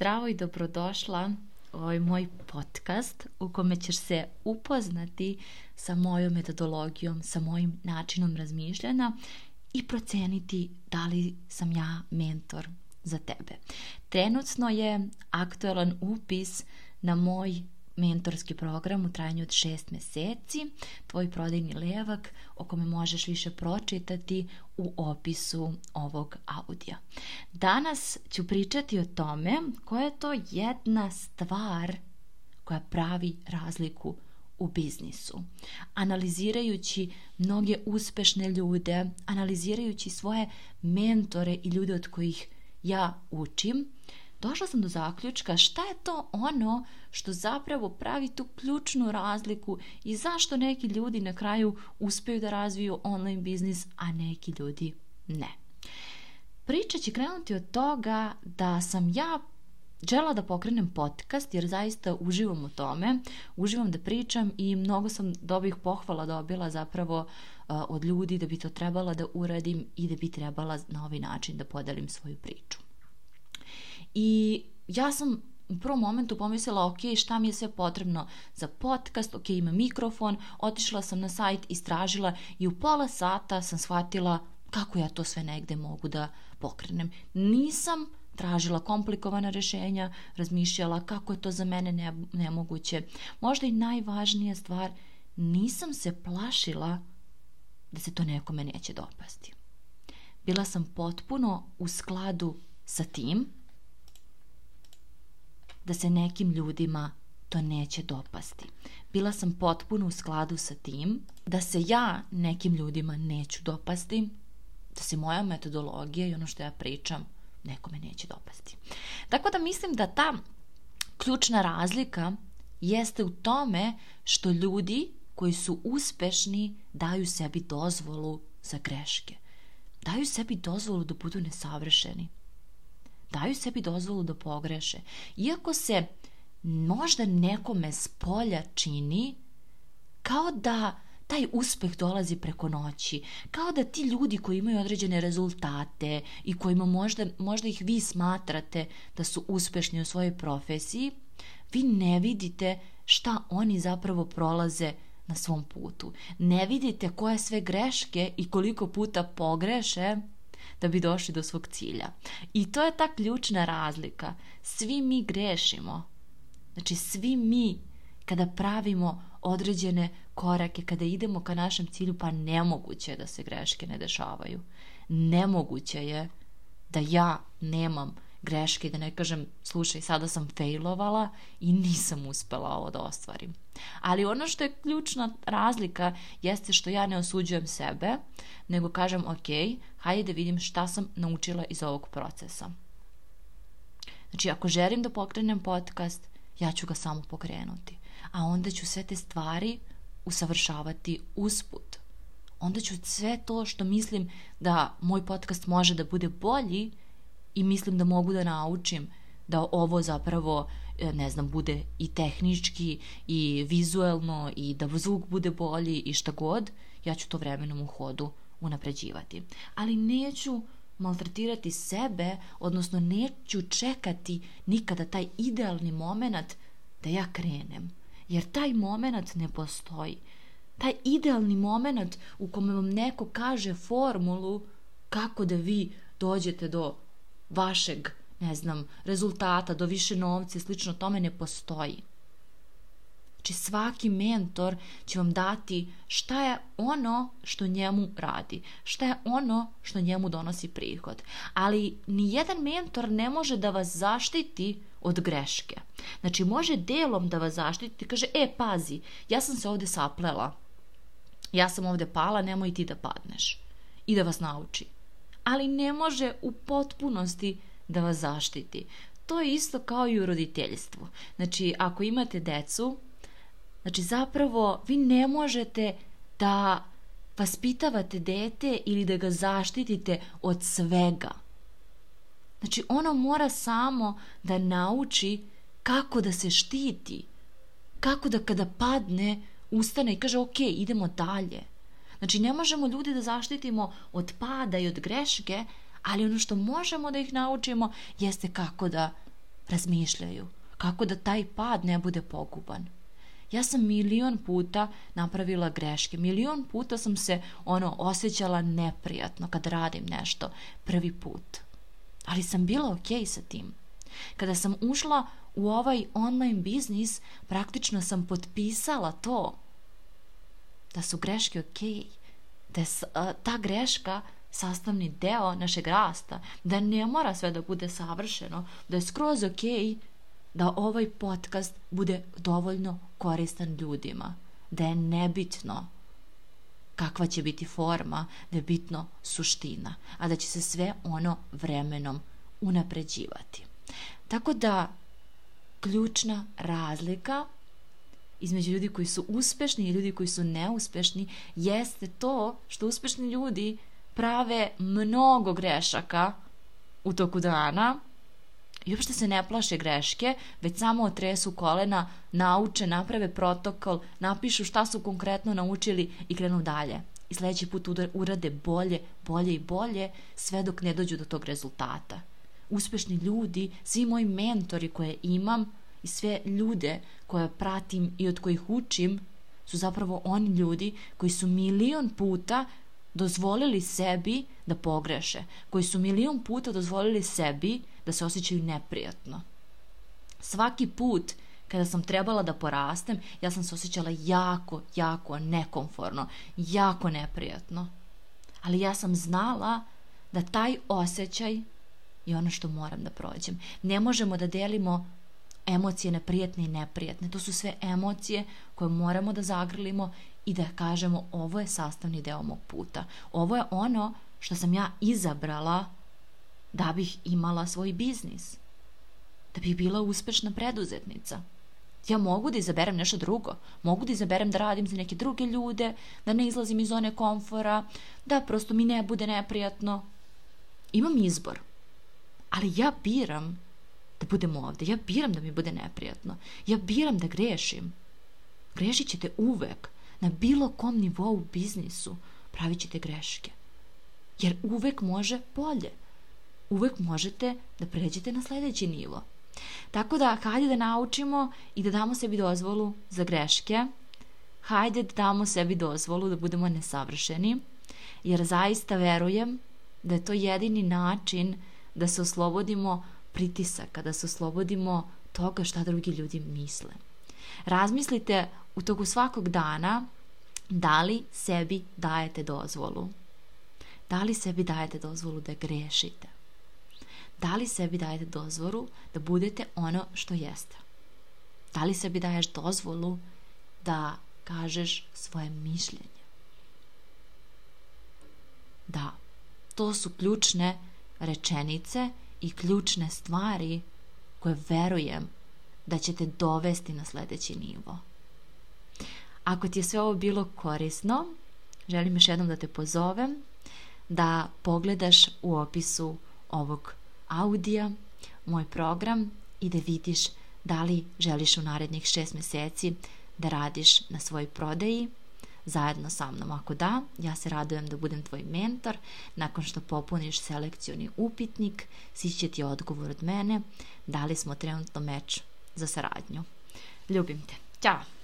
Zdravo i dobrodošla u ovaj moj podcast u kome ćeš se upoznati sa mojom metodologijom, sa mojim načinom razmišljanja i proceniti da li sam ja mentor za tebe. Trenutno je aktualan upis na moj mentorski program u trajanju od šest meseci, tvoj prodajni levak o kome možeš više pročitati u opisu ovog audija. Danas ću pričati o tome koja je to jedna stvar koja pravi razliku u biznisu. Analizirajući mnoge uspešne ljude, analizirajući svoje mentore i ljude od kojih ja učim, došla sam do zaključka šta je to ono što zapravo pravi tu ključnu razliku i zašto neki ljudi na kraju uspeju da razviju online biznis, a neki ljudi ne. Priča će krenuti od toga da sam ja žela da pokrenem podcast jer zaista uživam u tome, uživam da pričam i mnogo sam dobrih pohvala dobila zapravo uh, od ljudi da bi to trebala da uradim i da bi trebala na ovaj način da podelim svoju priču. I ja sam u prvom momentu pomislila, ok, šta mi je sve potrebno za podcast, ok, ima mikrofon, otišla sam na sajt, istražila i u pola sata sam shvatila kako ja to sve negde mogu da pokrenem. Nisam tražila komplikovana rešenja, razmišljala kako je to za mene ne, nemoguće. Možda i najvažnija stvar, nisam se plašila da se to nekome neće dopasti. Bila sam potpuno u skladu sa tim da se nekim ljudima to neće dopasti. Bila sam potpuno u skladu sa tim da se ja nekim ljudima neću dopasti, da se moja metodologija i ono što ja pričam nekome neće dopasti. Tako da mislim da ta ključna razlika jeste u tome što ljudi koji su uspešni daju sebi dozvolu za greške. Daju sebi dozvolu da budu nesavršeni daju sebi dozvolu da pogreše. Iako se možda nekome s polja čini kao da taj uspeh dolazi preko noći, kao da ti ljudi koji imaju određene rezultate i kojima možda, možda ih vi smatrate da su uspešni u svojoj profesiji, vi ne vidite šta oni zapravo prolaze na svom putu. Ne vidite koje sve greške i koliko puta pogreše da bi došli do svog cilja. I to je ta ključna razlika. Svi mi grešimo. Znači, svi mi kada pravimo određene korake, kada idemo ka našem cilju, pa nemoguće je da se greške ne dešavaju. Nemoguće je da ja nemam greške da ne kažem slušaj sada sam failovala i nisam uspela ovo da ostvarim. Ali ono što je ključna razlika jeste što ja ne osuđujem sebe, nego kažem ok, hajde da vidim šta sam naučila iz ovog procesa. Znači ako želim da pokrenem podcast, ja ću ga samo pokrenuti. A onda ću sve te stvari usavršavati usput. Onda ću sve to što mislim da moj podcast može da bude bolji, i mislim da mogu da naučim da ovo zapravo e, ne znam, bude i tehnički i vizuelno i da zvuk bude bolji i šta god, ja ću to vremenom u hodu unapređivati. Ali neću maltretirati sebe, odnosno neću čekati nikada taj idealni moment da ja krenem. Jer taj moment ne postoji. Taj idealni moment u kome vam neko kaže formulu kako da vi dođete do vašeg, ne znam, rezultata, do više novca i slično tome ne postoji. Znači svaki mentor će vam dati šta je ono što njemu radi, šta je ono što njemu donosi prihod. Ali ni jedan mentor ne može da vas zaštiti od greške. Znači može delom da vas zaštiti, kaže, e pazi, ja sam se ovde saplela, ja sam ovde pala, nemoj ti da padneš. I da vas nauči ali ne može u potpunosti da vas zaštiti. To je isto kao i u roditeljstvu. Znači, ako imate decu, znači zapravo vi ne možete da vaspitavate dete ili da ga zaštitite od svega. Znači, ono mora samo da nauči kako da se štiti. Kako da kada padne, ustane i kaže, ok, idemo dalje. Znači, ne možemo ljudi da zaštitimo od pada i od greške, ali ono što možemo da ih naučimo jeste kako da razmišljaju. Kako da taj pad ne bude poguban. Ja sam milion puta napravila greške. Milion puta sam se ono osjećala neprijatno kad radim nešto prvi put. Ali sam bila okej okay sa tim. Kada sam ušla u ovaj online biznis, praktično sam potpisala to da su greške ok, da je ta greška sastavni deo našeg rasta, da ne mora sve da bude savršeno, da je skroz ok da ovaj podcast bude dovoljno koristan ljudima, da je nebitno kakva će biti forma, da je bitno suština, a da će se sve ono vremenom unapređivati. Tako da ključna razlika između ljudi koji su uspešni i ljudi koji su neuspešni jeste to što uspešni ljudi prave mnogo grešaka u toku dana i uopšte se ne plaše greške, već samo otresu kolena, nauče, naprave protokol, napišu šta su konkretno naučili i krenu dalje. I sledeći put urade bolje, bolje i bolje, sve dok ne dođu do tog rezultata. Uspešni ljudi, svi moji mentori koje imam, i sve ljude koje pratim i od kojih učim su zapravo oni ljudi koji su milion puta dozvolili sebi da pogreše, koji su milion puta dozvolili sebi da se osjećaju neprijatno. Svaki put kada sam trebala da porastem, ja sam se osjećala jako, jako nekomforno, jako neprijatno. Ali ja sam znala da taj osjećaj je ono što moram da prođem. Ne možemo da delimo emocije neprijatne i neprijatne. To su sve emocije koje moramo da zagrlimo i da kažemo ovo je sastavni deo mog puta. Ovo je ono što sam ja izabrala da bih imala svoj biznis. Da bih bila uspešna preduzetnica. Ja mogu da izaberem nešto drugo. Mogu da izaberem da radim za neke druge ljude, da ne izlazim iz zone komfora, da prosto mi ne bude neprijatno. Imam izbor. Ali ja biram da budem ovde. Ja biram da mi bude neprijatno. Ja biram da grešim. Grešit ćete uvek. Na bilo kom nivou u biznisu pravit ćete greške. Jer uvek može bolje. Uvek možete da pređete na sledeći nivo. Tako da, hajde da naučimo i da damo sebi dozvolu za greške. Hajde da damo sebi dozvolu da budemo nesavršeni. Jer zaista verujem da je to jedini način da se oslobodimo pritisaka, da se oslobodimo toga šta drugi ljudi misle. Razmislite u toku svakog dana da li sebi dajete dozvolu. Da li sebi dajete dozvolu da grešite? Da li sebi dajete dozvolu da budete ono što jeste? Da li sebi daješ dozvolu da kažeš svoje mišljenje? Da, to su ključne rečenice i ključne stvari koje verujem da ćete dovesti na sledeći nivo. Ako ti je sve ovo bilo korisno, želim još jednom da te pozovem da pogledaš u opisu ovog audija moj program i da vidiš da li želiš u narednih šest meseci da radiš na svojoj prodaji zajedno sa mnom. Ako da, ja se radujem da budem tvoj mentor. Nakon što popuniš selekcioni upitnik, svi će ti odgovor od mene da li smo trenutno meč za saradnju. Ljubim te. Ćao!